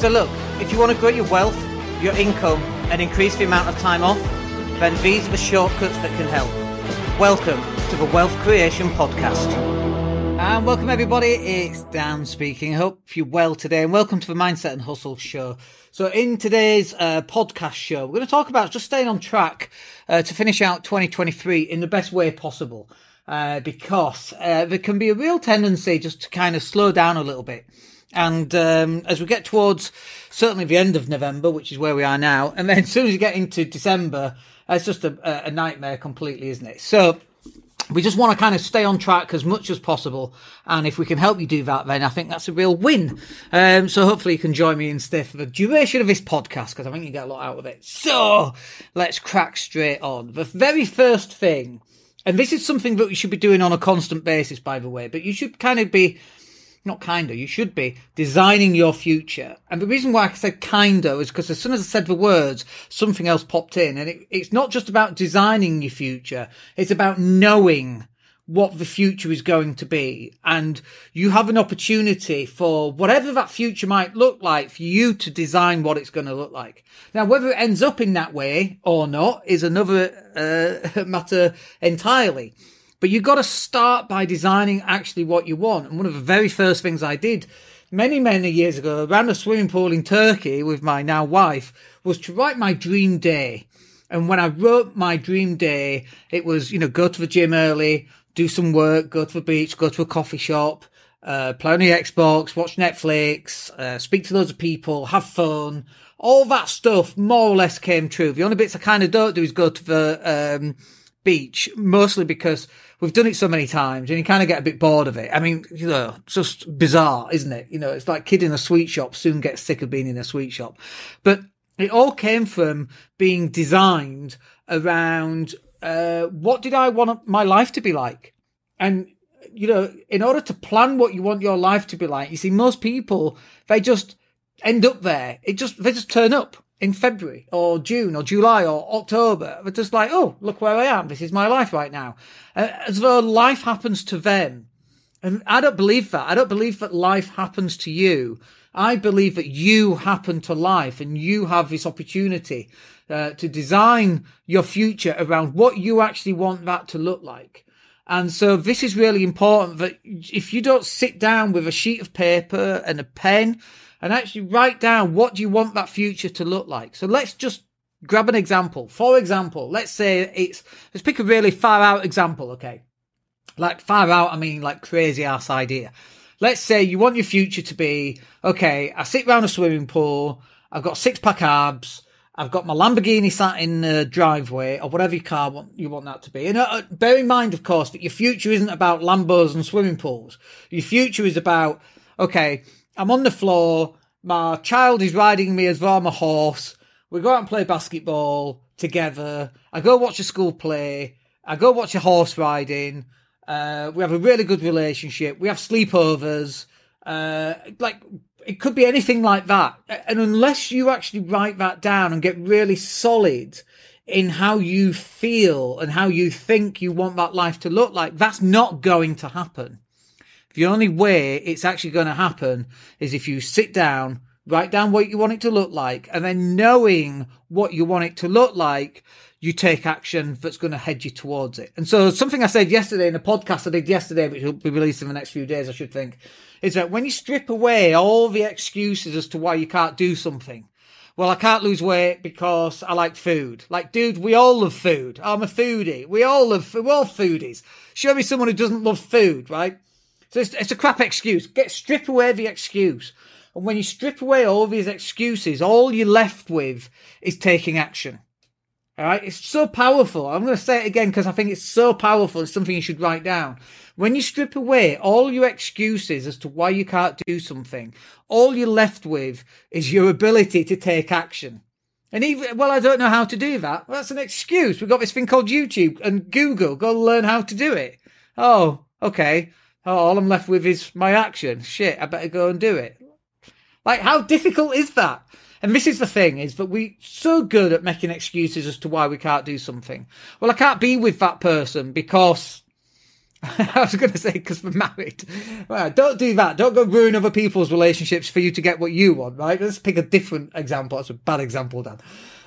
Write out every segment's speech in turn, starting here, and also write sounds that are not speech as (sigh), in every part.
So look, if you want to grow your wealth, your income, and increase the amount of time off, then these are the shortcuts that can help. Welcome to the Wealth Creation Podcast. And welcome everybody, it's Dan speaking. Hope you're well today and welcome to the Mindset and Hustle show. So in today's uh, podcast show, we're going to talk about just staying on track uh, to finish out 2023 in the best way possible. Uh, because uh, there can be a real tendency just to kind of slow down a little bit. And um, as we get towards certainly the end of November, which is where we are now, and then (laughs) as soon as you get into December, it's just a, a nightmare completely, isn't it? So we just want to kind of stay on track as much as possible. And if we can help you do that, then I think that's a real win. Um, so hopefully you can join me and stay for the duration of this podcast because I think you get a lot out of it. So let's crack straight on. The very first thing, and this is something that we should be doing on a constant basis, by the way, but you should kind of be not kinda, you should be designing your future. And the reason why I said kinda is because as soon as I said the words, something else popped in. And it, it's not just about designing your future, it's about knowing what the future is going to be. And you have an opportunity for whatever that future might look like for you to design what it's going to look like. Now, whether it ends up in that way or not is another uh, (laughs) matter entirely. But you've got to start by designing actually what you want. And one of the very first things I did many, many years ago around a swimming pool in Turkey with my now wife was to write my dream day. And when I wrote my dream day, it was, you know, go to the gym early, do some work, go to the beach, go to a coffee shop, uh, play on the Xbox, watch Netflix, uh, speak to loads of people, have fun. All that stuff more or less came true. The only bits I kind of don't do is go to the um, beach, mostly because we've done it so many times and you kind of get a bit bored of it. I mean, you know, just bizarre, isn't it? You know, it's like kid in a sweet shop soon gets sick of being in a sweet shop. But it all came from being designed around, uh, what did I want my life to be like? And, you know, in order to plan what you want your life to be like, you see, most people, they just end up there. It just, they just turn up in February or June or July or October. But just like, oh, look where I am. This is my life right now. Uh, as though life happens to them. And I don't believe that. I don't believe that life happens to you. I believe that you happen to life and you have this opportunity uh, to design your future around what you actually want that to look like. And so this is really important that if you don't sit down with a sheet of paper and a pen and actually write down what do you want that future to look like. So let's just grab an example. For example, let's say it's, let's pick a really far out example, okay? Like far out, I mean like crazy ass idea. Let's say you want your future to be, okay, I sit around a swimming pool, I've got six pack abs, I've got my Lamborghini sat in the driveway or whatever your car want, you want that to be. And uh, bear in mind, of course, that your future isn't about Lambos and swimming pools. Your future is about, okay, I'm on the floor. My child is riding me as though I'm a horse. We go out and play basketball together. I go watch a school play. I go watch a horse riding. Uh, we have a really good relationship. We have sleepovers. Uh, like it could be anything like that. And unless you actually write that down and get really solid in how you feel and how you think you want that life to look like, that's not going to happen. The only way it's actually going to happen is if you sit down, write down what you want it to look like, and then knowing what you want it to look like, you take action that's going to head you towards it. And so something I said yesterday in a podcast I did yesterday, which will be released in the next few days, I should think, is that when you strip away all the excuses as to why you can't do something, well, I can't lose weight because I like food. Like, dude, we all love food. I'm a foodie. We all love, we're all foodies. Show me someone who doesn't love food, right? So it's, it's a crap excuse. Get strip away the excuse. And when you strip away all these excuses, all you're left with is taking action. All right. It's so powerful. I'm going to say it again because I think it's so powerful. It's something you should write down. When you strip away all your excuses as to why you can't do something, all you're left with is your ability to take action. And even, well, I don't know how to do that. Well, that's an excuse. We've got this thing called YouTube and Google. Go learn how to do it. Oh, okay. Oh, all I'm left with is my action. Shit, I better go and do it. Like, how difficult is that? And this is the thing, is that we're so good at making excuses as to why we can't do something. Well, I can't be with that person because (laughs) I was going to say because we're married. Right, don't do that. Don't go ruin other people's relationships for you to get what you want, right? Let's pick a different example. That's a bad example, Dan.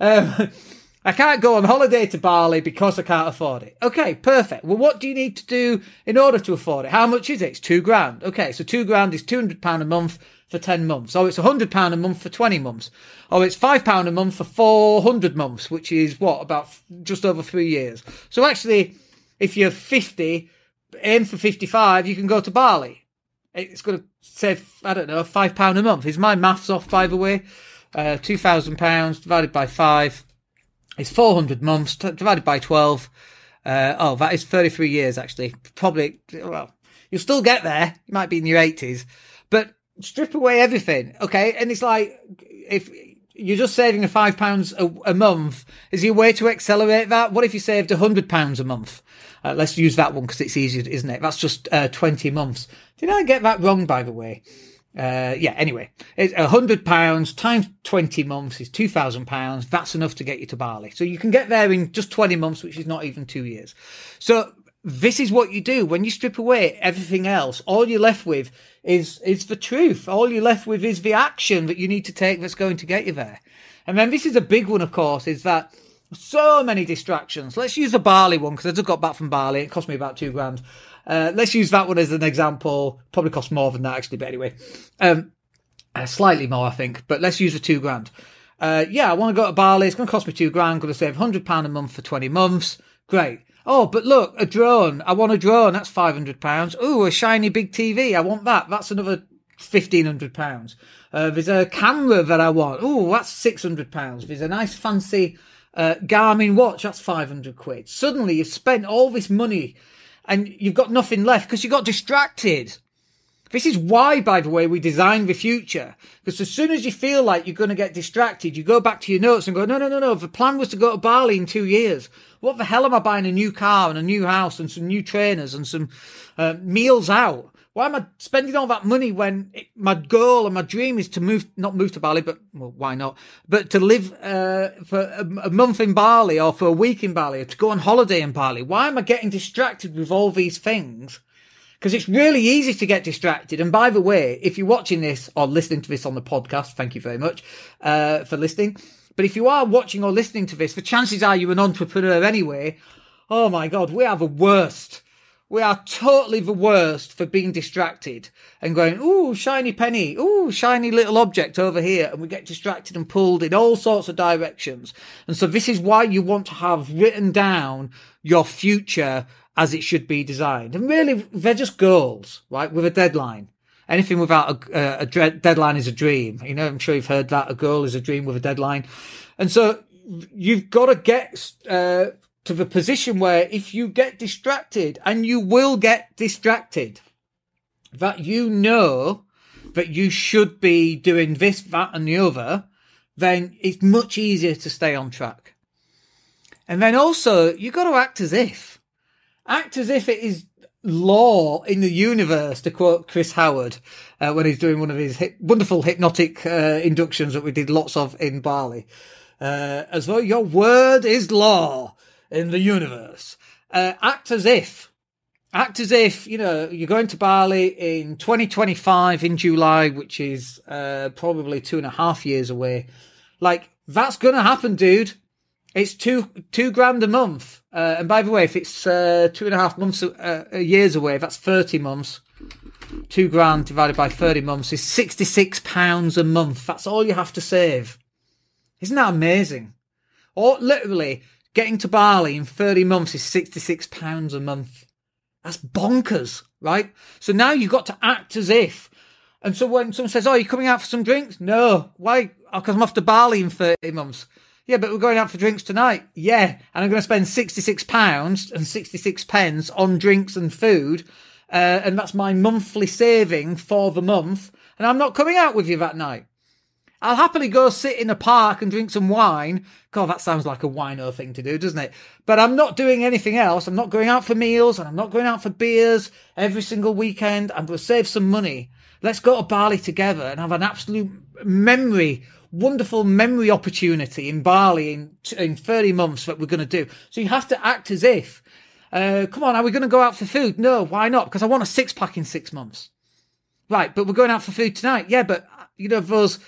Um, (laughs) I can't go on holiday to Bali because I can't afford it. Okay, perfect. Well, what do you need to do in order to afford it? How much is it? It's two grand. Okay, so two grand is £200 a month for 10 months. Or it's £100 a month for 20 months. Or it's £5 a month for 400 months, which is what, about just over three years. So actually, if you're 50, aim for 55, you can go to Bali. It's going to save, I don't know, £5 a month. Is my maths off, by the way? Uh, £2,000 divided by five it's 400 months divided by 12. Uh, oh, that is 33 years, actually. Probably, well, you'll still get there. You might be in your 80s. But strip away everything, okay? And it's like, if you're just saving a five pounds a month, is a way to accelerate that? What if you saved a hundred pounds a month? Uh, let's use that one because it's easier, isn't it? That's just uh, 20 months. Did I get that wrong, by the way? Uh, yeah, anyway, it's hundred pounds times 20 months is 2,000 pounds. That's enough to get you to Bali. So you can get there in just 20 months, which is not even two years. So this is what you do when you strip away everything else. All you're left with is, is the truth. All you're left with is the action that you need to take that's going to get you there. And then this is a big one, of course, is that so many distractions. Let's use the Bali one because I just got back from Bali. It cost me about two grand. Uh, let's use that one as an example. Probably cost more than that actually, but anyway, um, uh, slightly more I think. But let's use the two grand. Uh, yeah, I want to go to Bali. It's going to cost me two grand. I'm Going to save hundred pound a month for twenty months. Great. Oh, but look, a drone. I want a drone. That's five hundred pounds. Oh, a shiny big TV. I want that. That's another fifteen hundred pounds. Uh, there's a camera that I want. Oh, that's six hundred pounds. There's a nice fancy uh, Garmin watch. That's five hundred quid. Suddenly, you've spent all this money and you've got nothing left because you got distracted. This is why, by the way, we design the future. Because as soon as you feel like you're going to get distracted, you go back to your notes and go, no, no, no, no. The plan was to go to Bali in two years. What the hell am I buying a new car and a new house and some new trainers and some uh, meals out? Why am I spending all that money when it, my goal and my dream is to move, not move to Bali, but well, why not? But to live uh, for a, a, month in Bali or for a week in Bali or to go on holiday in Bali. Why am I getting distracted with all these things? Because it's really easy to get distracted. And by the way, if you're watching this or listening to this on the podcast, thank you very much uh, for listening. But if you are watching or listening to this, the chances are you're an entrepreneur anyway. Oh my God, we are the worst we are totally the worst for being distracted and going, ooh, shiny penny, ooh, shiny little object over here. And we get distracted and pulled in all sorts of directions. And so this is why you want to have written down your future as it should be designed. And really, they're just goals, right? With a deadline. Anything without a, a, a deadline is a dream. You know, I'm sure you've heard that a goal is a dream with a deadline. And so you've got to get, uh, to the position where if you get distracted, and you will get distracted, that you know that you should be doing this, that, and the other, then it's much easier to stay on track. And then also, you've got to act as if. Act as if it is law in the universe, to quote Chris Howard, uh, when he's doing one of his hip, wonderful hypnotic uh, inductions that we did lots of in Bali. Uh, as though your word is law in the universe. Uh, act as if, act as if, you know, you're going to Bali in 2025 in July, which is uh, probably two and a half years away. Like, that's going to happen, dude. It's two two grand a month. Uh, and by the way, if it's uh, two and a half months uh, years away, that's thirty months. Two grand divided by thirty months is sixty six pounds a month. That's all you have to save. Isn't that amazing? Or literally, Getting to Bali in 30 months is £66 a month. That's bonkers, right? So now you've got to act as if. And so when someone says, Oh, you coming out for some drinks? No. Why? Because I'm off to Bali in 30 months. Yeah, but we're going out for drinks tonight. Yeah. And I'm going to spend £66 and 66 pence on drinks and food. Uh, and that's my monthly saving for the month. And I'm not coming out with you that night. I'll happily go sit in a park and drink some wine. God, that sounds like a wino thing to do, doesn't it? But I'm not doing anything else. I'm not going out for meals and I'm not going out for beers every single weekend. I'm going to save some money. Let's go to Bali together and have an absolute memory, wonderful memory opportunity in Bali in, in 30 months that we're going to do. So you have to act as if. Uh, come on, are we going to go out for food? No, why not? Because I want a six pack in six months. Right, but we're going out for food tonight. Yeah, but you know, those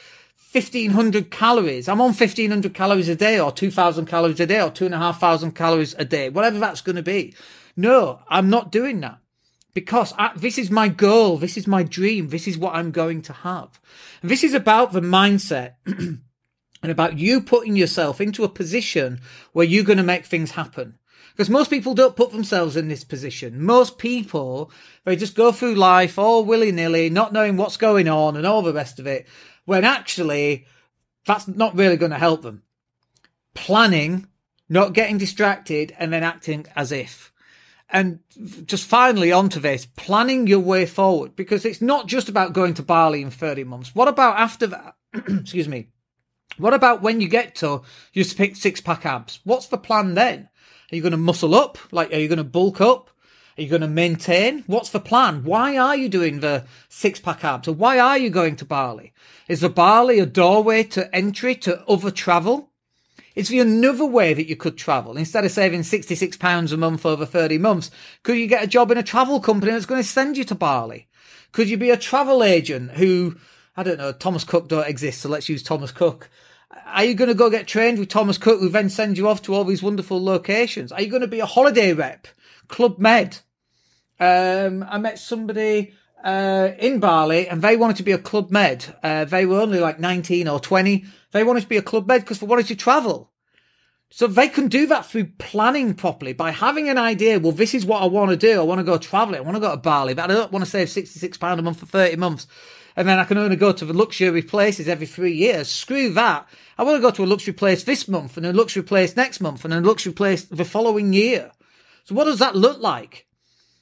1500 calories, I'm on 1500 calories a day or 2000 calories a day or two and a half thousand calories a day, whatever that's going to be. No, I'm not doing that because I, this is my goal. This is my dream. This is what I'm going to have. And this is about the mindset (clears throat) and about you putting yourself into a position where you're going to make things happen. Because most people don't put themselves in this position. Most people, they just go through life all willy nilly, not knowing what's going on and all the rest of it, when actually that's not really going to help them. Planning, not getting distracted, and then acting as if. And just finally onto this, planning your way forward, because it's not just about going to Bali in 30 months. What about after that? (clears throat) Excuse me. What about when you get to you your six pack abs? What's the plan then? Are you going to muscle up? Like, are you going to bulk up? Are you going to maintain? What's the plan? Why are you doing the six pack abs? Or why are you going to Bali? Is the Bali a doorway to entry to other travel? Is there another way that you could travel? Instead of saving £66 a month over 30 months, could you get a job in a travel company that's going to send you to Bali? Could you be a travel agent who, I don't know, Thomas Cook don't exist, so let's use Thomas Cook. Are you going to go get trained with Thomas Cook, who then sends you off to all these wonderful locations? Are you going to be a holiday rep? Club Med. Um, I met somebody uh, in Bali and they wanted to be a Club Med. Uh, they were only like 19 or 20. They wanted to be a Club Med because they wanted to travel. So they can do that through planning properly by having an idea. Well, this is what I want to do. I want to go traveling. I want to go to Bali, but I don't want to save £66 a month for 30 months and then I can only go to the luxury places every three years. Screw that. I want to go to a luxury place this month and a luxury place next month and a luxury place the following year. So what does that look like?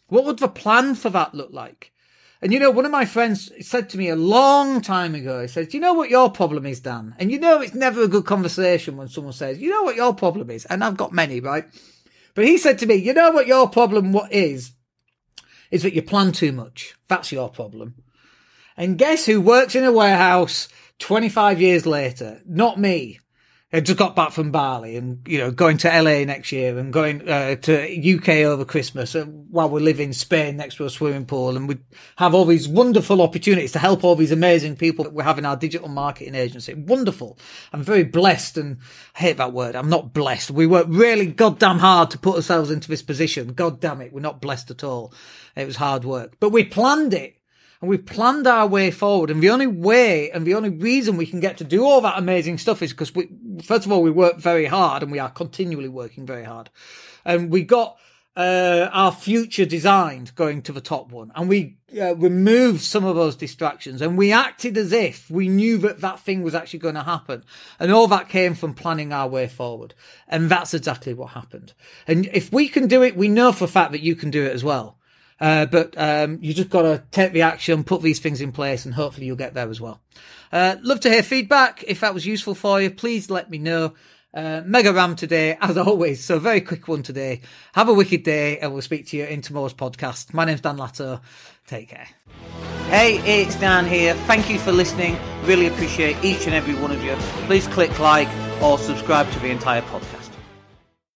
What would the plan for that look like? And you know, one of my friends said to me a long time ago, he said, you know what your problem is, Dan? And you know, it's never a good conversation when someone says, You know what your problem is? And I've got many, right? But he said to me, You know what your problem what is? Is that you plan too much. That's your problem. And guess who works in a warehouse 25 years later? Not me. I just got back from Bali and, you know, going to LA next year and going uh, to UK over Christmas while we live in Spain next to a swimming pool. And we have all these wonderful opportunities to help all these amazing people that we have in our digital marketing agency. Wonderful. I'm very blessed and I hate that word. I'm not blessed. We work really goddamn hard to put ourselves into this position. God damn it. We're not blessed at all. It was hard work, but we planned it and we planned our way forward. And the only way and the only reason we can get to do all that amazing stuff is because we, first of all, we work very hard and we are continually working very hard. And we got, uh, our future designed going to the top one and we uh, removed some of those distractions and we acted as if we knew that that thing was actually going to happen. And all that came from planning our way forward. And that's exactly what happened. And if we can do it, we know for a fact that you can do it as well. Uh, but um, you just got to take the action, put these things in place, and hopefully you'll get there as well. Uh, love to hear feedback. If that was useful for you, please let me know. Uh, mega ram today, as always. So very quick one today. Have a wicked day, and we'll speak to you in tomorrow's podcast. My name's Dan Latto. Take care. Hey, it's Dan here. Thank you for listening. Really appreciate each and every one of you. Please click like or subscribe to the entire podcast.